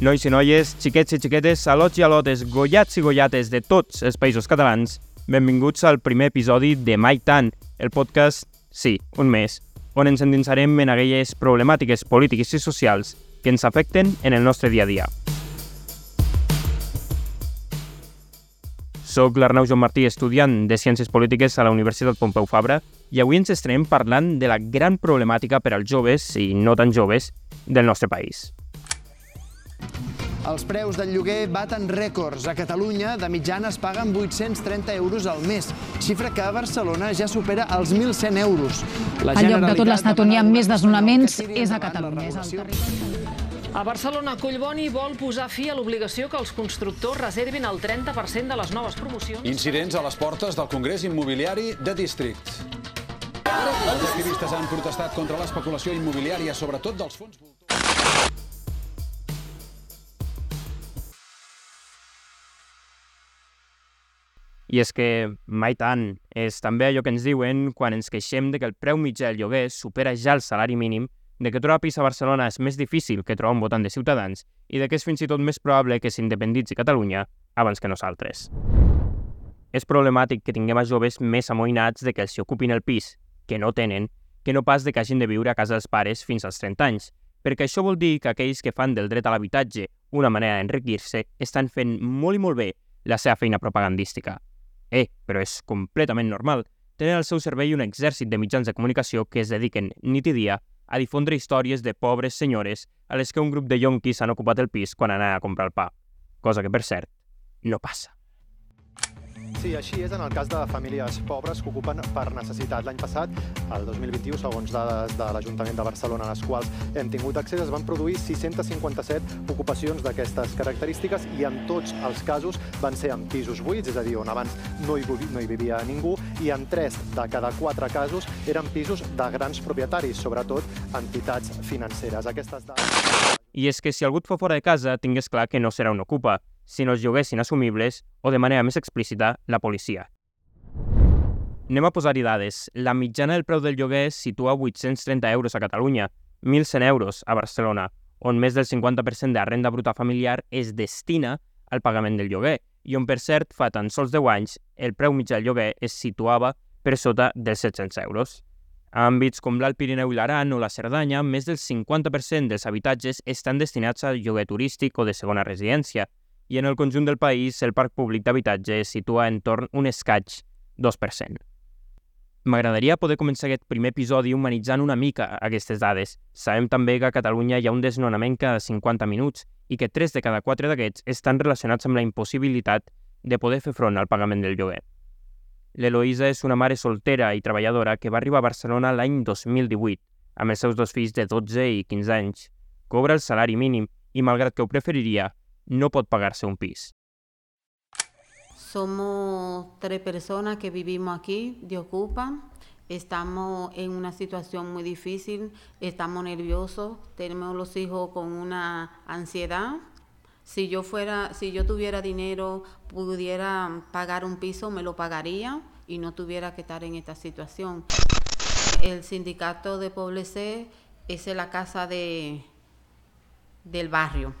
Nois i noies, xiquets i xiquetes, alots i alotes, gollats i gollates de tots els països catalans, benvinguts al primer episodi de Mai Tant, el podcast, sí, un mes, on ens endinsarem en aquelles problemàtiques polítiques i socials que ens afecten en el nostre dia a dia. Soc l'Arnau Joan Martí, estudiant de Ciències Polítiques a la Universitat Pompeu Fabra, i avui ens estrenem parlant de la gran problemàtica per als joves, i no tan joves, del nostre país. Els preus del lloguer baten rècords. A Catalunya, de mitjana, es paguen 830 euros al mes, xifra que a Barcelona ja supera els 1.100 euros. La el lloc de tot l'estat on hi ha més desnonaments és a Catalunya. És el a Barcelona, Collboni vol posar fi a l'obligació que els constructors reservin el 30% de les noves promocions. Incidents a les portes del Congrés Immobiliari de District. Els activistes han protestat contra l'especulació immobiliària, sobretot dels fons I és que mai tant. És també allò que ens diuen quan ens queixem de que el preu mitjà del lloguer supera ja el salari mínim, de que trobar pis a Barcelona és més difícil que trobar un votant de Ciutadans i de que és fins i tot més probable que s'independitzi Catalunya abans que nosaltres. És problemàtic que tinguem a joves més amoïnats de que els ocupin el pis, que no tenen, que no pas de que hagin de viure a casa dels pares fins als 30 anys, perquè això vol dir que aquells que fan del dret a l'habitatge una manera d'enriquir-se estan fent molt i molt bé la seva feina propagandística Eh, però és completament normal. Tenen al seu servei un exèrcit de mitjans de comunicació que es dediquen nit i dia a difondre històries de pobres senyores a les que un grup de yonquis han ocupat el pis quan anaven a comprar el pa. Cosa que, per cert, no passa. Sí, així és en el cas de famílies pobres que ocupen per necessitat. L'any passat, el 2021, segons dades de l'Ajuntament de Barcelona, a les quals hem tingut accés, es van produir 657 ocupacions d'aquestes característiques i en tots els casos van ser en pisos buits, és a dir, on abans no hi, no hi vivia ningú, i en 3 de cada 4 casos eren pisos de grans propietaris, sobretot entitats financeres. Aquestes dades... I és que si algú et fa fora de casa, tingues clar que no serà un ocupa, si no els lloguessin assumibles o, de manera més explícita, la policia. Anem a posar-hi dades. La mitjana del preu del lloguer es situa a 830 euros a Catalunya, 1.100 euros a Barcelona, on més del 50% de la renda bruta familiar es destina al pagament del lloguer, i on, per cert, fa tan sols 10 anys, el preu mitjà del lloguer es situava per sota dels 700 euros. A àmbits com l'Alt Pirineu i l'Aran o la Cerdanya, més del 50% dels habitatges estan destinats al lloguer turístic o de segona residència, i en el conjunt del país el parc públic d'habitatge es situa en torn un escaig 2%. M'agradaria poder començar aquest primer episodi humanitzant una mica aquestes dades. Sabem també que a Catalunya hi ha un desnonament cada 50 minuts i que 3 de cada 4 d'aquests estan relacionats amb la impossibilitat de poder fer front al pagament del lloguer. L'Eloïsa és una mare soltera i treballadora que va arribar a Barcelona l'any 2018, amb els seus dos fills de 12 i 15 anys. Cobra el salari mínim i, malgrat que ho preferiria, no pot pagar-se un pis. Somos tres personas que vivimos aquí de Ocupa. Estamos en una situación muy difícil, estamos nerviosos, tenemos los hijos con una ansiedad si yo fuera, si yo tuviera dinero, pudiera pagar un piso, me lo pagaría y no tuviera que estar en esta situación. El sindicato de Poblecé es la casa de, del barrio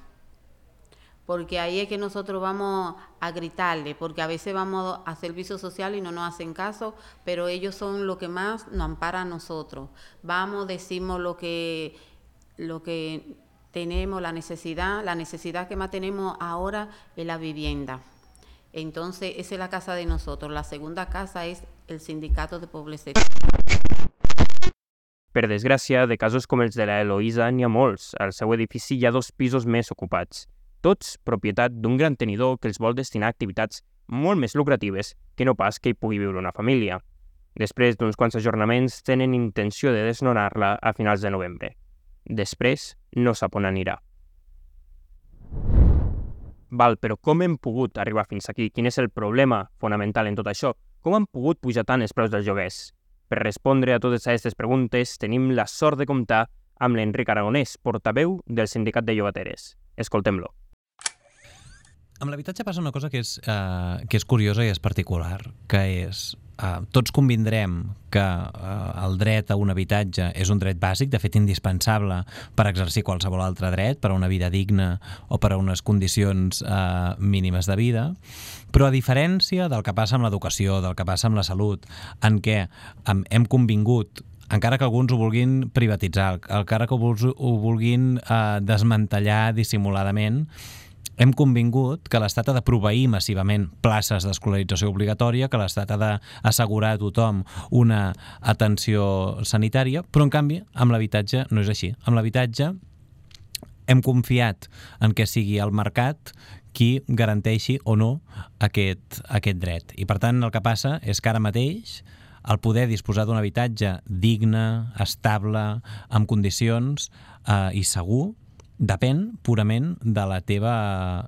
porque ahí es que nosotros vamos a gritarle, porque a veces vamos a servicio social y no nos hacen caso, pero ellos son lo que más nos ampara a nosotros. Vamos, decimos lo que, lo que tenemos la necesidad, la necesidad que más tenemos ahora es la vivienda. Entonces, esa es la casa de nosotros. La segunda casa es el sindicato de població. Per desgràcia, de casos com els de la Eloïsa n'hi ha molts. Al seu edifici hi ha dos pisos més ocupats, tots propietat d'un gran tenidor que els vol destinar a activitats molt més lucratives que no pas que hi pugui viure una família. Després d'uns quants ajornaments, tenen intenció de desnonar-la a finals de novembre. Després, no sap on anirà. Val, però com hem pogut arribar fins aquí? Quin és el problema fonamental en tot això? Com han pogut pujar tant els preus dels lloguers? Per respondre a totes aquestes preguntes, tenim la sort de comptar amb l'Enric Aragonès, portaveu del Sindicat de Llogateres. Escoltem-lo. Amb l'habitatge passa una cosa que és, eh, que és curiosa i és particular, que és eh, tots convindrem que eh, el dret a un habitatge és un dret bàsic, de fet indispensable per exercir qualsevol altre dret, per a una vida digna o per a unes condicions eh, mínimes de vida, però a diferència del que passa amb l'educació, del que passa amb la salut, en què hem convingut encara que alguns ho vulguin privatitzar, encara que ho vulguin eh, desmantellar dissimuladament, hem convingut que l'Estat ha de proveir massivament places d'escolarització obligatòria, que l'Estat ha d'assegurar a tothom una atenció sanitària, però en canvi amb l'habitatge no és així. Amb l'habitatge hem confiat en que sigui el mercat qui garanteixi o no aquest, aquest dret. I per tant el que passa és que ara mateix el poder disposar d'un habitatge digne, estable, amb condicions eh, i segur, depèn purament de la teva,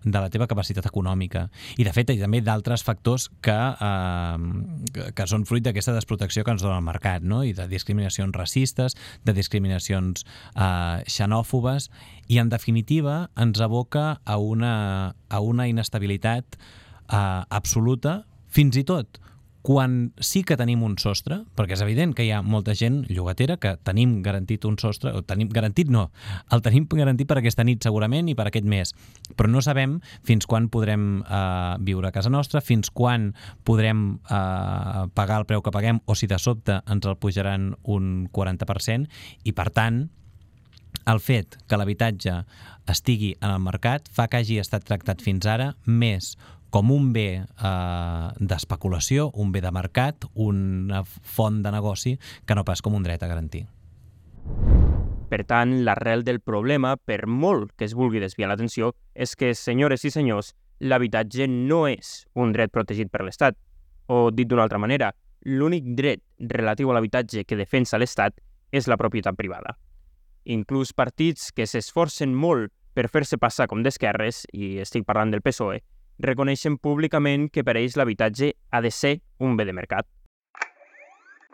de la teva capacitat econòmica. I, de fet, hi també d'altres factors que, eh, que són fruit d'aquesta desprotecció que ens dona el mercat, no? i de discriminacions racistes, de discriminacions eh, xenòfobes, i, en definitiva, ens aboca a una, a una inestabilitat eh, absoluta, fins i tot quan sí que tenim un sostre, perquè és evident que hi ha molta gent llogatera que tenim garantit un sostre, o tenim garantit no, el tenim garantit per aquesta nit segurament i per aquest mes, però no sabem fins quan podrem eh, viure a casa nostra, fins quan podrem eh, pagar el preu que paguem o si de sobte ens el pujaran un 40% i per tant el fet que l'habitatge estigui en el mercat fa que hagi estat tractat fins ara més com un bé eh, d'especulació, un bé de mercat, una font de negoci, que no pas com un dret a garantir. Per tant, l'arrel del problema, per molt que es vulgui desviar l'atenció, és que, senyores i senyors, l'habitatge no és un dret protegit per l'Estat. O, dit d'una altra manera, l'únic dret relatiu a l'habitatge que defensa l'Estat és la propietat privada. Inclús partits que s'esforcen molt per fer-se passar com d'esquerres, i estic parlant del PSOE, reconeixen públicament que per ells l'habitatge ha de ser un bé de mercat.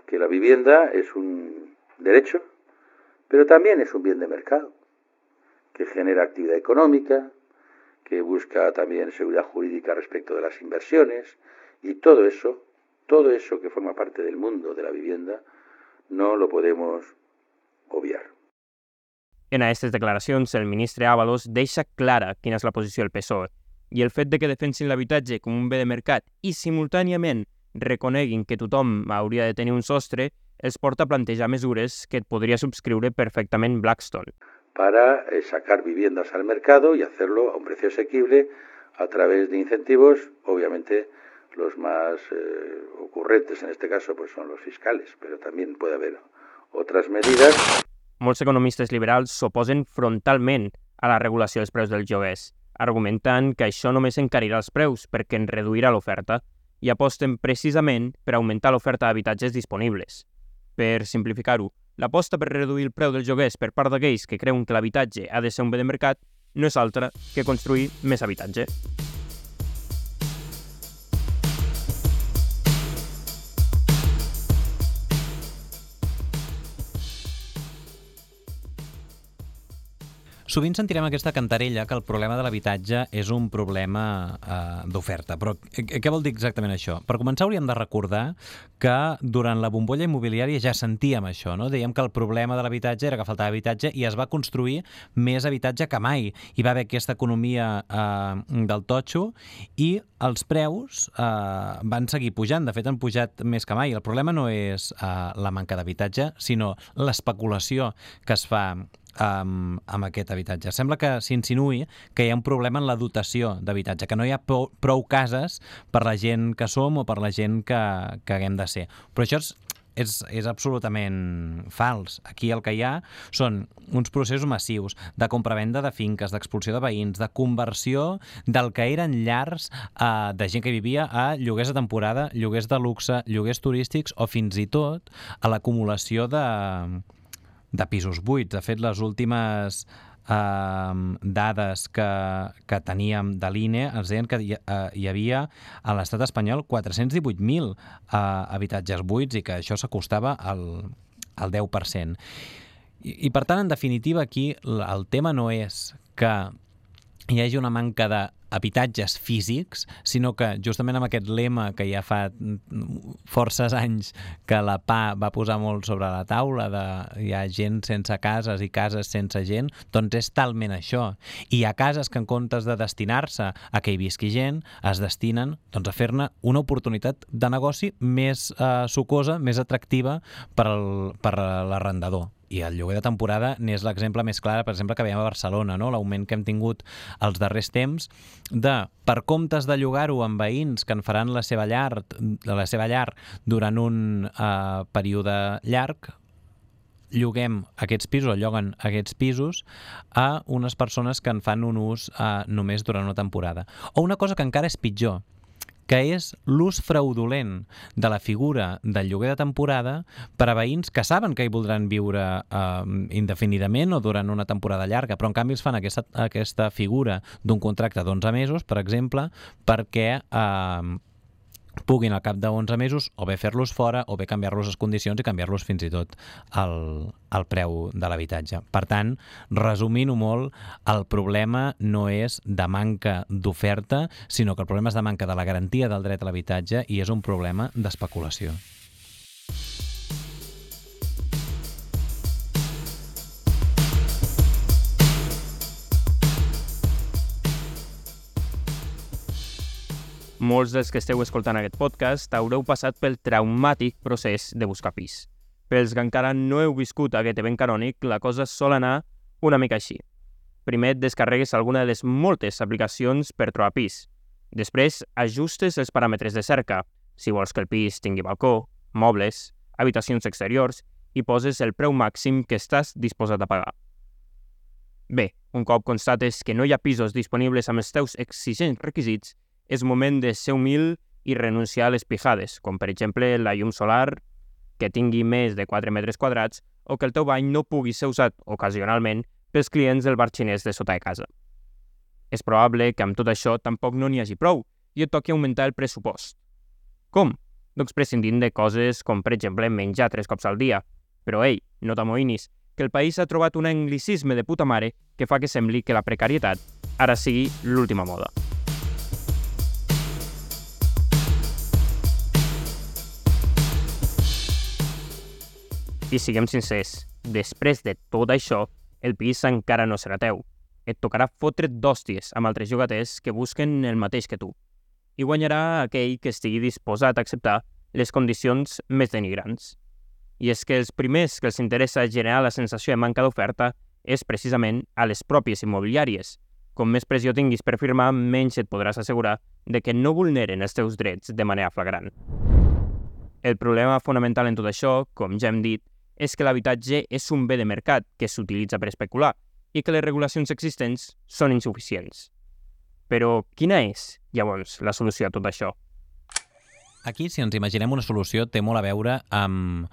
Que la vivienda es un derecho, pero también es un bien de mercado, que genera actividad económica, que busca también seguridad jurídica respecto de las inversiones y todo eso, todo eso que forma parte del mundo de la vivienda, no lo podemos obviar. En aquestes declaracions, el ministre Ábalos deixa clara quina és la posició del PSOE i el fet de que defensin l'habitatge com un bé de mercat i simultàniament reconeguin que tothom hauria de tenir un sostre, els porta a plantejar mesures que et podria subscriure perfectament Blackstone. Para eh, sacar viviendas al mercado y hacerlo a un precio asequible a través de incentivos, obviamente los más eh, ocurrentes en este caso pues son los fiscales, pero también puede haber otras medidas. Molts economistes liberals s'oposen frontalment a la regulació dels preus dels lloguers argumentant que això només encarirà els preus perquè en reduirà l'oferta i aposten precisament per augmentar l'oferta d'habitatges disponibles. Per simplificar-ho, l'aposta per reduir el preu dels lloguers per part d'aquells que creuen que l'habitatge ha de ser un bé de mercat no és altra que construir més habitatge. Sovint sentirem aquesta cantarella que el problema de l'habitatge és un problema eh, d'oferta, però què vol dir exactament això? Per començar hauríem de recordar que durant la bombolla immobiliària ja sentíem això, no? Dèiem que el problema de l'habitatge era que faltava habitatge i es va construir més habitatge que mai. Hi va haver aquesta economia eh, del totxo i els preus eh, van seguir pujant, de fet han pujat més que mai. El problema no és eh, la manca d'habitatge, sinó l'especulació que es fa amb, amb aquest habitatge. Sembla que s'insinuï que hi ha un problema en la dotació d'habitatge, que no hi ha prou, prou cases per la gent que som o per la gent que, que haguem de ser. Però això és, és, és absolutament fals. Aquí el que hi ha són uns processos massius de compravenda de finques, d'expulsió de veïns, de conversió del que eren llars eh, de gent que vivia a lloguers de temporada, lloguers de luxe, lloguers turístics o fins i tot a l'acumulació de, de pisos buits. De fet, les últimes eh, dades que, que teníem de l'INE ens deien que hi, eh, hi havia a l'estat espanyol 418.000 eh, habitatges buits i que això s'acostava al, al 10%. I, I, per tant, en definitiva, aquí el tema no és que hi hagi una manca d'habitatges físics, sinó que justament amb aquest lema que ja fa forces anys que la PA va posar molt sobre la taula de hi ha gent sense cases i cases sense gent, doncs és talment això. I hi ha cases que en comptes de destinar-se a que hi visqui gent, es destinen doncs, a fer-ne una oportunitat de negoci més eh, sucosa, més atractiva per l'arrendador i el lloguer de temporada n'és l'exemple més clar, per exemple, que veiem a Barcelona, no? l'augment que hem tingut els darrers temps de, per comptes de llogar-ho amb veïns que en faran la seva llar, la seva llar durant un eh, període llarg, lloguem aquests pisos o lloguen aquests pisos a unes persones que en fan un ús eh, només durant una temporada. O una cosa que encara és pitjor, que és l'ús fraudulent de la figura del lloguer de temporada per a veïns que saben que hi voldran viure eh, indefinidament o durant una temporada llarga, però en canvi els fan aquesta, aquesta figura d'un contracte d'11 mesos, per exemple, perquè eh, puguin al cap de 11 mesos o bé fer-los fora o bé canviar-los les condicions i canviar-los fins i tot el, el preu de l'habitatge. Per tant, resumint-ho molt, el problema no és de manca d'oferta, sinó que el problema és de manca de la garantia del dret a l'habitatge i és un problema d'especulació. Molts dels que esteu escoltant aquest podcast haureu passat pel traumàtic procés de buscar pis. Pels que encara no heu viscut aquest event canònic, la cosa sol anar una mica així. Primer et descarregues alguna de les moltes aplicacions per trobar pis. Després ajustes els paràmetres de cerca, si vols que el pis tingui balcó, mobles, habitacions exteriors i poses el preu màxim que estàs disposat a pagar. Bé, un cop constates que no hi ha pisos disponibles amb els teus exigents requisits, és moment de ser humil i renunciar a les pijades, com per exemple la llum solar que tingui més de 4 metres quadrats o que el teu bany no pugui ser usat ocasionalment pels clients del bar xinès de sota de casa. És probable que amb tot això tampoc no n'hi hagi prou i et toqui augmentar el pressupost. Com? Doncs prescindint de coses com, per exemple, menjar tres cops al dia. Però, ei, no t'amoïnis, que el país ha trobat un anglicisme de puta mare que fa que sembli que la precarietat ara sigui l'última moda. I siguem sincers, després de tot això, el pis encara no serà teu. Et tocarà fotre't d'hòsties amb altres jugaters que busquen el mateix que tu. I guanyarà aquell que estigui disposat a acceptar les condicions més denigrants. I és que els primers que els interessa generar la sensació de manca d'oferta és precisament a les pròpies immobiliàries. Com més pressió tinguis per firmar, menys et podràs assegurar de que no vulneren els teus drets de manera flagrant. El problema fonamental en tot això, com ja hem dit, és que l'habitatge és un bé de mercat que s'utilitza per especular i que les regulacions existents són insuficients. Però quina és, llavors, la solució a tot això? Aquí, si ens imaginem una solució, té molt a veure amb,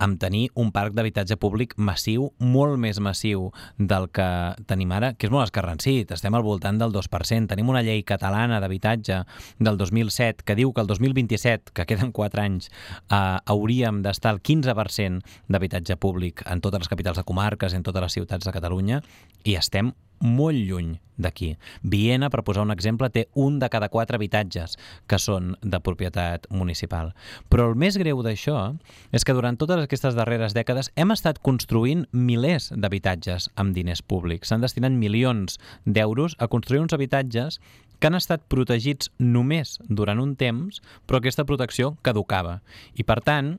amb tenir un parc d'habitatge públic massiu, molt més massiu del que tenim ara, que és molt escarrancit, estem al voltant del 2%. Tenim una llei catalana d'habitatge del 2007 que diu que el 2027, que queden 4 anys, eh, hauríem d'estar al 15% d'habitatge públic en totes les capitals de comarques, en totes les ciutats de Catalunya, i estem molt lluny d'aquí. Viena, per posar un exemple, té un de cada quatre habitatges que són de propietat municipal. Però el més greu d'això és que durant totes aquestes darreres dècades hem estat construint milers d'habitatges amb diners públics. S'han destinat milions d'euros a construir uns habitatges que han estat protegits només durant un temps, però aquesta protecció caducava. I, per tant,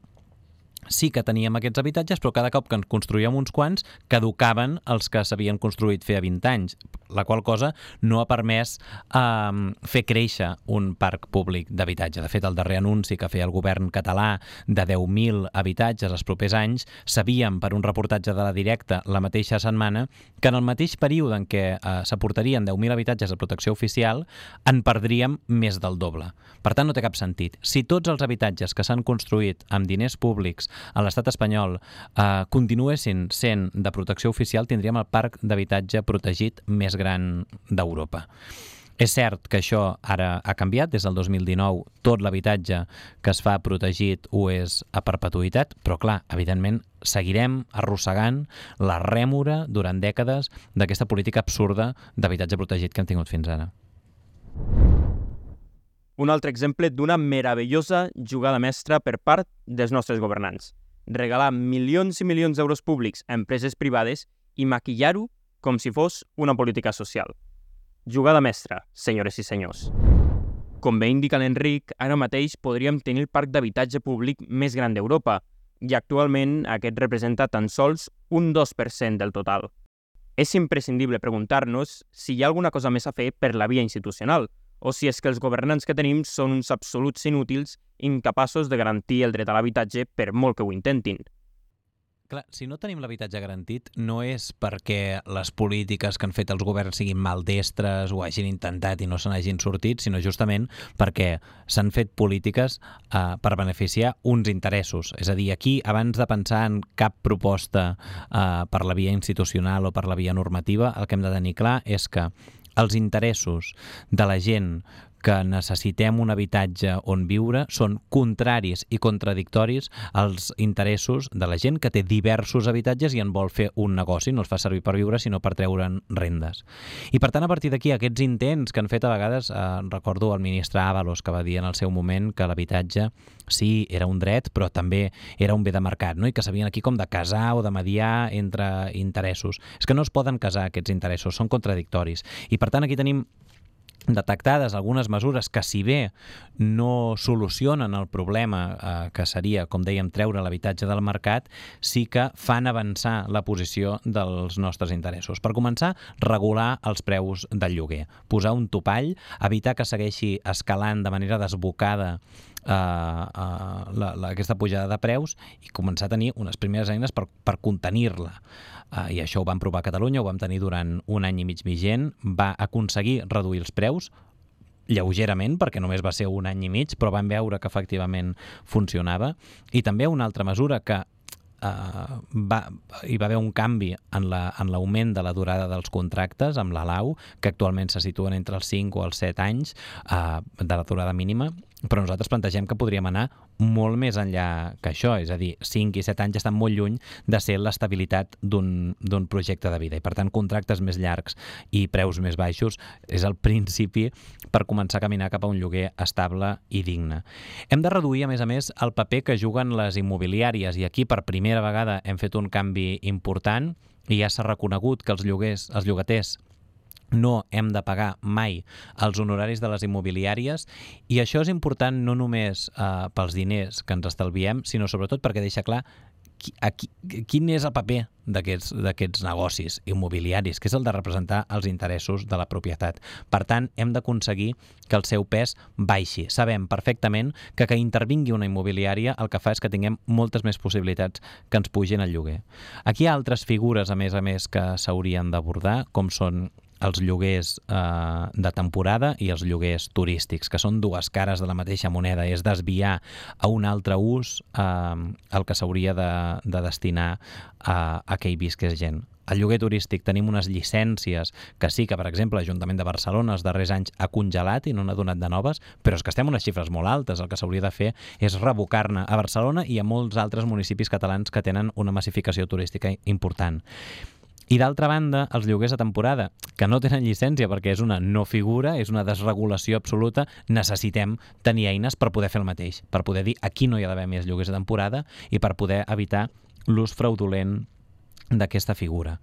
sí que teníem aquests habitatges, però cada cop que en construíem uns quants, caducaven els que s'havien construït feia 20 anys, la qual cosa no ha permès eh, fer créixer un parc públic d'habitatge. De fet, el darrer anunci que feia el govern català de 10.000 habitatges els propers anys, sabíem per un reportatge de la directa la mateixa setmana que en el mateix període en què eh, s'aportarien 10.000 habitatges de protecció oficial, en perdríem més del doble. Per tant, no té cap sentit. Si tots els habitatges que s'han construït amb diners públics a l'estat espanyol eh, continuessin sent de protecció oficial, tindríem el parc d'habitatge protegit més gran d'Europa. És cert que això ara ha canviat, des del 2019 tot l'habitatge que es fa protegit ho és a perpetuïtat, però clar, evidentment seguirem arrossegant la rèmora durant dècades d'aquesta política absurda d'habitatge protegit que hem tingut fins ara. Un altre exemple d'una meravellosa jugada mestra per part dels nostres governants. Regalar milions i milions d'euros públics a empreses privades i maquillar-ho com si fos una política social. Jugada mestra, senyores i senyors. Com bé indica l'Enric, ara mateix podríem tenir el parc d'habitatge públic més gran d'Europa, i actualment aquest representa tan sols un 2% del total. És imprescindible preguntar-nos si hi ha alguna cosa més a fer per la via institucional, o si és que els governants que tenim són uns absoluts inútils incapaços de garantir el dret a l'habitatge per molt que ho intentin. Clar, si no tenim l'habitatge garantit no és perquè les polítiques que han fet els governs siguin maldestres o hagin intentat i no se n'hagin sortit, sinó justament perquè s'han fet polítiques eh, per beneficiar uns interessos. És a dir, aquí, abans de pensar en cap proposta eh, per la via institucional o per la via normativa, el que hem de tenir clar és que els interessos de la gent que necessitem un habitatge on viure són contraris i contradictoris als interessos de la gent que té diversos habitatges i en vol fer un negoci, no els fa servir per viure sinó per treure'n rendes. I per tant, a partir d'aquí, aquests intents que han fet a vegades, eh, recordo el ministre Ábalos que va dir en el seu moment que l'habitatge sí, era un dret, però també era un bé de mercat, no? i que sabien aquí com de casar o de mediar entre interessos. És que no es poden casar aquests interessos, són contradictoris. I per tant aquí tenim detectades algunes mesures que si bé no solucionen el problema eh, que seria, com dèiem, treure l'habitatge del mercat, sí que fan avançar la posició dels nostres interessos. Per començar, regular els preus del lloguer, posar un topall, evitar que segueixi escalant de manera desbocada eh, eh, la, la, aquesta pujada de preus i començar a tenir unes primeres eines per, per contenir-la uh, i això ho vam provar a Catalunya, ho vam tenir durant un any i mig vigent, va aconseguir reduir els preus, lleugerament, perquè només va ser un any i mig, però vam veure que efectivament funcionava. I també una altra mesura que uh, va, hi va haver un canvi en l'augment la, en de la durada dels contractes amb la LAU, que actualment se situen entre els 5 o els 7 anys uh, de la durada mínima, però nosaltres plantegem que podríem anar molt més enllà que això, és a dir, 5 i 7 anys estan molt lluny de ser l'estabilitat d'un projecte de vida i per tant contractes més llargs i preus més baixos és el principi per començar a caminar cap a un lloguer estable i digne. Hem de reduir, a més a més, el paper que juguen les immobiliàries i aquí per primera vegada hem fet un canvi important i ja s'ha reconegut que els lloguers, els llogaters no hem de pagar mai els honoraris de les immobiliàries i això és important no només eh, pels diners que ens estalviem, sinó sobretot perquè deixa clar qui, aquí, quin és el paper d'aquests negocis immobiliaris, que és el de representar els interessos de la propietat. Per tant, hem d'aconseguir que el seu pes baixi. Sabem perfectament que que intervingui una immobiliària el que fa és que tinguem moltes més possibilitats que ens pugin el lloguer. Aquí hi ha altres figures, a més a més, que s'haurien d'abordar, com són els lloguers eh, de temporada i els lloguers turístics, que són dues cares de la mateixa moneda, és desviar a un altre ús eh, el que s'hauria de, de destinar a, a que hi visqués gent. El lloguer turístic tenim unes llicències que sí que, per exemple, l'Ajuntament de Barcelona els darrers anys ha congelat i no n'ha donat de noves, però és que estem unes xifres molt altes. El que s'hauria de fer és revocar-ne a Barcelona i a molts altres municipis catalans que tenen una massificació turística important. I d'altra banda, els lloguers a temporada, que no tenen llicència perquè és una no figura, és una desregulació absoluta, necessitem tenir eines per poder fer el mateix, per poder dir aquí no hi ha d'haver més lloguers a temporada i per poder evitar l'ús fraudulent d'aquesta figura.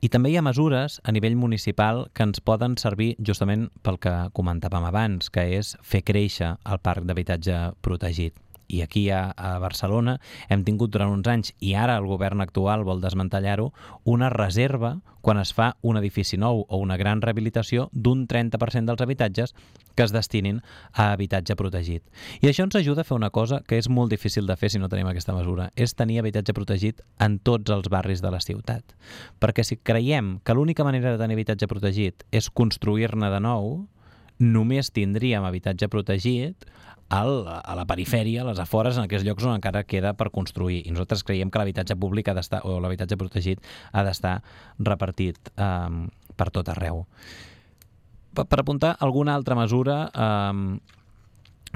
I també hi ha mesures a nivell municipal que ens poden servir justament pel que comentàvem abans, que és fer créixer el parc d'habitatge protegit i aquí a, a Barcelona hem tingut durant uns anys, i ara el govern actual vol desmantellar-ho, una reserva quan es fa un edifici nou o una gran rehabilitació d'un 30% dels habitatges que es destinin a habitatge protegit. I això ens ajuda a fer una cosa que és molt difícil de fer si no tenim aquesta mesura, és tenir habitatge protegit en tots els barris de la ciutat. Perquè si creiem que l'única manera de tenir habitatge protegit és construir-ne de nou, només tindríem habitatge protegit al, a la perifèria, a les afores, en aquells llocs on encara queda per construir. I nosaltres creiem que l'habitatge públic ha d'estar, o l'habitatge protegit ha d'estar repartit eh, per tot arreu. per apuntar alguna altra mesura, eh,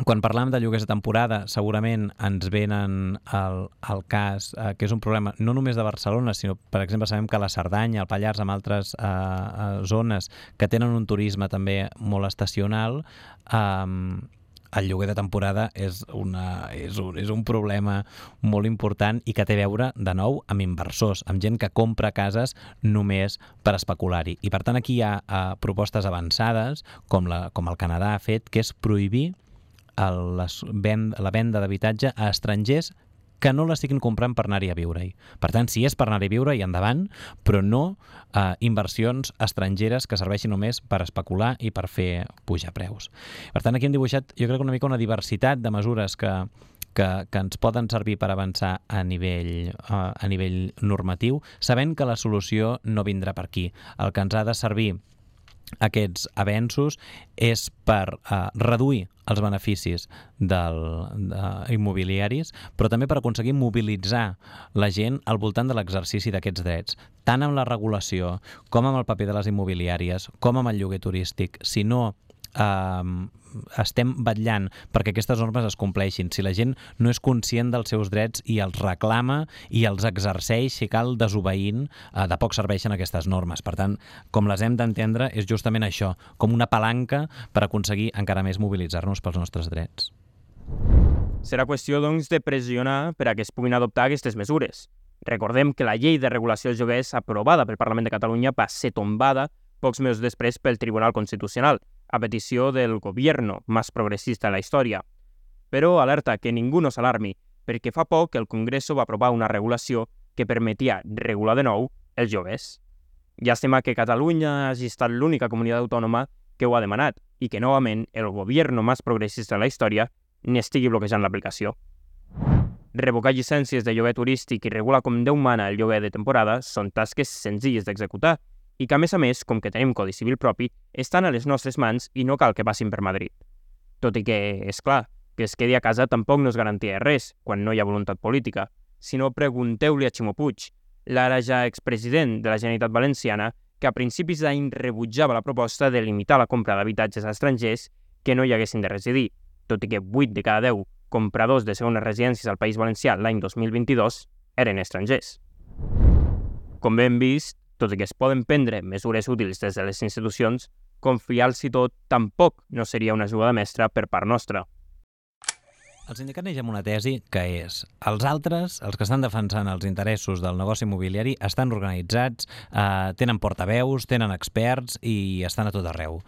quan parlem de lloguers de temporada, segurament ens venen al, al cas eh, que és un problema no només de Barcelona, sinó, per exemple, sabem que la Cerdanya, el Pallars, amb altres eh, eh, zones que tenen un turisme també molt estacional, eh, el lloguer de temporada és, una, és, un, és un problema molt important i que té a veure, de nou, amb inversors, amb gent que compra cases només per especular-hi. I per tant aquí hi ha uh, propostes avançades, com, la, com el Canadà ha fet, que és prohibir la venda d'habitatge a estrangers que no la siguin comprant per anar-hi a viure-hi. Per tant, si és per anar-hi a viure, i endavant, però no eh, inversions estrangeres que serveixin només per especular i per fer pujar preus. Per tant, aquí hem dibuixat, jo crec, una mica una diversitat de mesures que, que, que ens poden servir per avançar a nivell, uh, a nivell normatiu, sabent que la solució no vindrà per aquí. El que ens ha de servir aquests avenços és per uh, reduir els beneficis del, de, immobiliaris, però també per aconseguir mobilitzar la gent al voltant de l'exercici d'aquests drets, tant amb la regulació com amb el paper de les immobiliàries, com amb el lloguer turístic. Si no eh, estem vetllant perquè aquestes normes es compleixin. Si la gent no és conscient dels seus drets i els reclama i els exerceix, si cal, desobeint, eh, de poc serveixen aquestes normes. Per tant, com les hem d'entendre, és justament això, com una palanca per aconseguir encara més mobilitzar-nos pels nostres drets. Serà qüestió, doncs, de pressionar per a que es puguin adoptar aquestes mesures. Recordem que la llei de regulació dels lloguers aprovada pel Parlament de Catalunya va ser tombada pocs mesos després pel Tribunal Constitucional, a petició del gobierno més progressista de la història. Però alerta que ningú no s'alarmi, perquè fa poc el Congreso va aprovar una regulació que permetia regular de nou els joves. Llàstima que Catalunya hagi estat l'única comunitat autònoma que ho ha demanat i que novament el govern més progressista de la història n'estigui bloquejant l'aplicació. Revocar llicències de lloguer turístic i regular com Déu mana el lloguer de temporada són tasques senzilles d'executar i que, a més a més, com que tenim Codi Civil propi, estan a les nostres mans i no cal que passin per Madrid. Tot i que, és clar, que es quedi a casa tampoc no es garantia res quan no hi ha voluntat política, sinó pregunteu-li a Ximo Puig, l'ara ja expresident de la Generalitat Valenciana, que a principis d'any rebutjava la proposta de limitar la compra d'habitatges estrangers que no hi haguessin de residir, tot i que 8 de cada 10 compradors de segones residències al País Valencià l'any 2022 eren estrangers. Com hem vist, tot i que es poden prendre mesures útils des de les institucions, confiar-s'hi tot tampoc no seria una jugada mestra per part nostra. El sindicat neix amb una tesi que és els altres, els que estan defensant els interessos del negoci immobiliari, estan organitzats, eh, tenen portaveus, tenen experts i estan a tot arreu.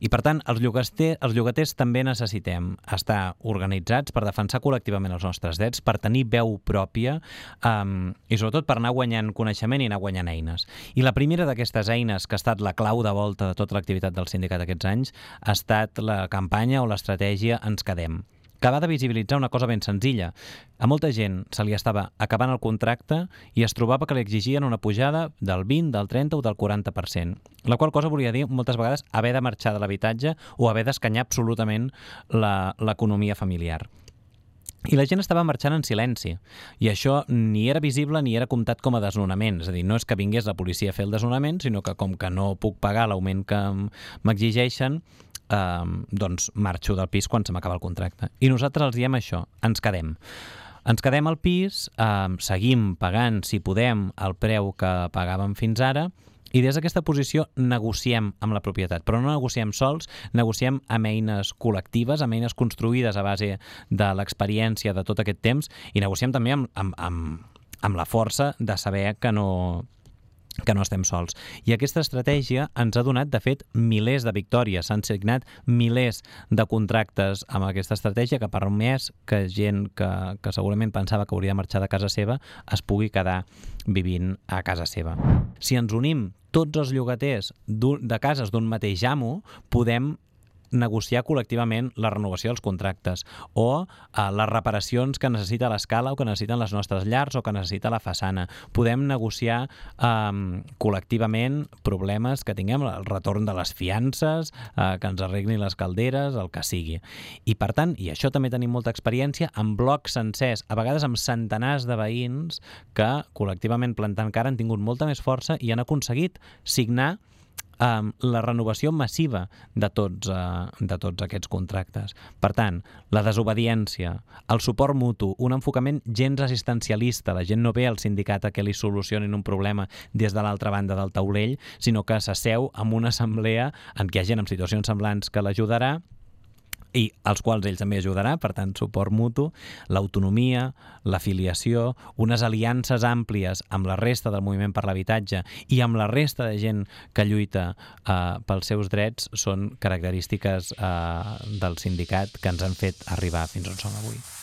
I, per tant, els, llogater, els llogaters també necessitem estar organitzats per defensar col·lectivament els nostres drets, per tenir veu pròpia um, i, sobretot, per anar guanyant coneixement i anar guanyant eines. I la primera d'aquestes eines, que ha estat la clau de volta de tota l'activitat del sindicat aquests anys, ha estat la campanya o l'estratègia Ens quedem que va de visibilitzar una cosa ben senzilla. A molta gent se li estava acabant el contracte i es trobava que li exigien una pujada del 20, del 30 o del 40%, la qual cosa volia dir moltes vegades haver de marxar de l'habitatge o haver d'escanyar absolutament l'economia familiar. I la gent estava marxant en silenci. I això ni era visible ni era comptat com a desnonament. És a dir, no és que vingués la policia a fer el desnonament, sinó que com que no puc pagar l'augment que m'exigeixen, eh, doncs marxo del pis quan se m'acaba el contracte. I nosaltres els diem això, ens quedem. Ens quedem al pis, eh, seguim pagant, si podem, el preu que pagàvem fins ara, i des d'aquesta posició negociem amb la propietat, però no negociem sols, negociem amb eines col·lectives, amb eines construïdes a base de l'experiència de tot aquest temps i negociem també amb, amb, amb, amb la força de saber que no, que no estem sols. I aquesta estratègia ens ha donat, de fet, milers de victòries. S'han signat milers de contractes amb aquesta estratègia que ha permès que gent que, que segurament pensava que hauria de marxar de casa seva es pugui quedar vivint a casa seva. Si ens unim tots els llogaters de cases d'un mateix amo, podem negociar col·lectivament la renovació dels contractes o eh, les reparacions que necessita l'escala o que necessiten les nostres llars o que necessita la façana. Podem negociar eh, col·lectivament problemes que tinguem, el retorn de les fiances, eh, que ens arreglin les calderes, el que sigui. I per tant, i això també tenim molta experiència, amb blocs sencers, a vegades amb centenars de veïns que col·lectivament plantant cara han tingut molta més força i han aconseguit signar um, la renovació massiva de tots, uh, de tots aquests contractes. Per tant, la desobediència, el suport mutu, un enfocament gens assistencialista, la gent no ve al sindicat a que li solucionin un problema des de l'altra banda del taulell, sinó que s'asseu amb una assemblea en què hi ha gent en situacions semblants que l'ajudarà i als quals ell també ajudarà, per tant, suport mutu, l'autonomia, l'afiliació, unes aliances àmplies amb la resta del moviment per l'habitatge i amb la resta de gent que lluita eh, pels seus drets són característiques eh, del sindicat que ens han fet arribar fins on som avui.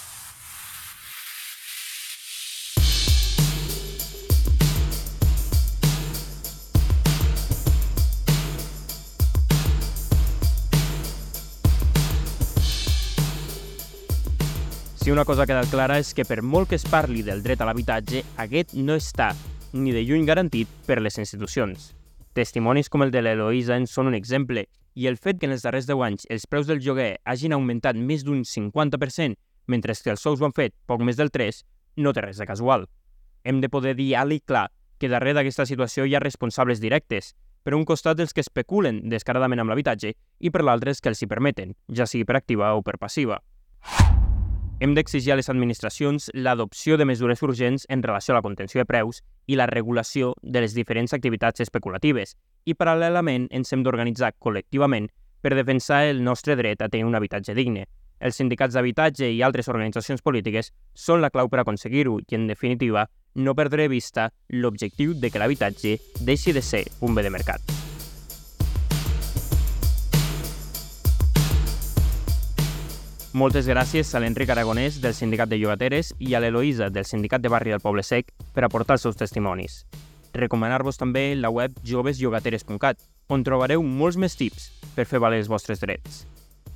Si una cosa ha quedat clara és que per molt que es parli del dret a l'habitatge, aquest no està ni de lluny garantit per les institucions. Testimonis com el de l'Eloïsa en són un exemple, i el fet que en els darrers 10 anys els preus del lloguer hagin augmentat més d'un 50%, mentre que els sous ho han fet poc més del 3, no té res de casual. Hem de poder dir alt i clar que darrere d'aquesta situació hi ha responsables directes, per un costat els que especulen descaradament amb l'habitatge i per l'altre els que els hi permeten, ja sigui per activa o per passiva. Hem d'exigir a les administracions l'adopció de mesures urgents en relació a la contenció de preus i la regulació de les diferents activitats especulatives i, paral·lelament, ens hem d'organitzar col·lectivament per defensar el nostre dret a tenir un habitatge digne. Els sindicats d'habitatge i altres organitzacions polítiques són la clau per aconseguir-ho i, en definitiva, no perdre de vista l'objectiu de que l'habitatge deixi de ser un bé de mercat. Moltes gràcies a l'Enric Aragonès del Sindicat de Llogateres i a l'Eloïsa del Sindicat de Barri del Poble Sec per aportar els seus testimonis. Recomanar-vos també la web jovesjogateres.cat, on trobareu molts més tips per fer valer els vostres drets.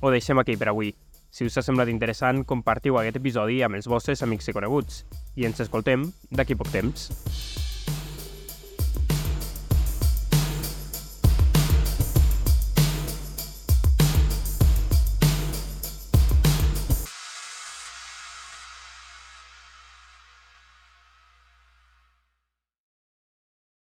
Ho deixem aquí per avui. Si us ha semblat interessant, compartiu aquest episodi amb els vostres amics i coneguts. I ens escoltem d'aquí poc temps.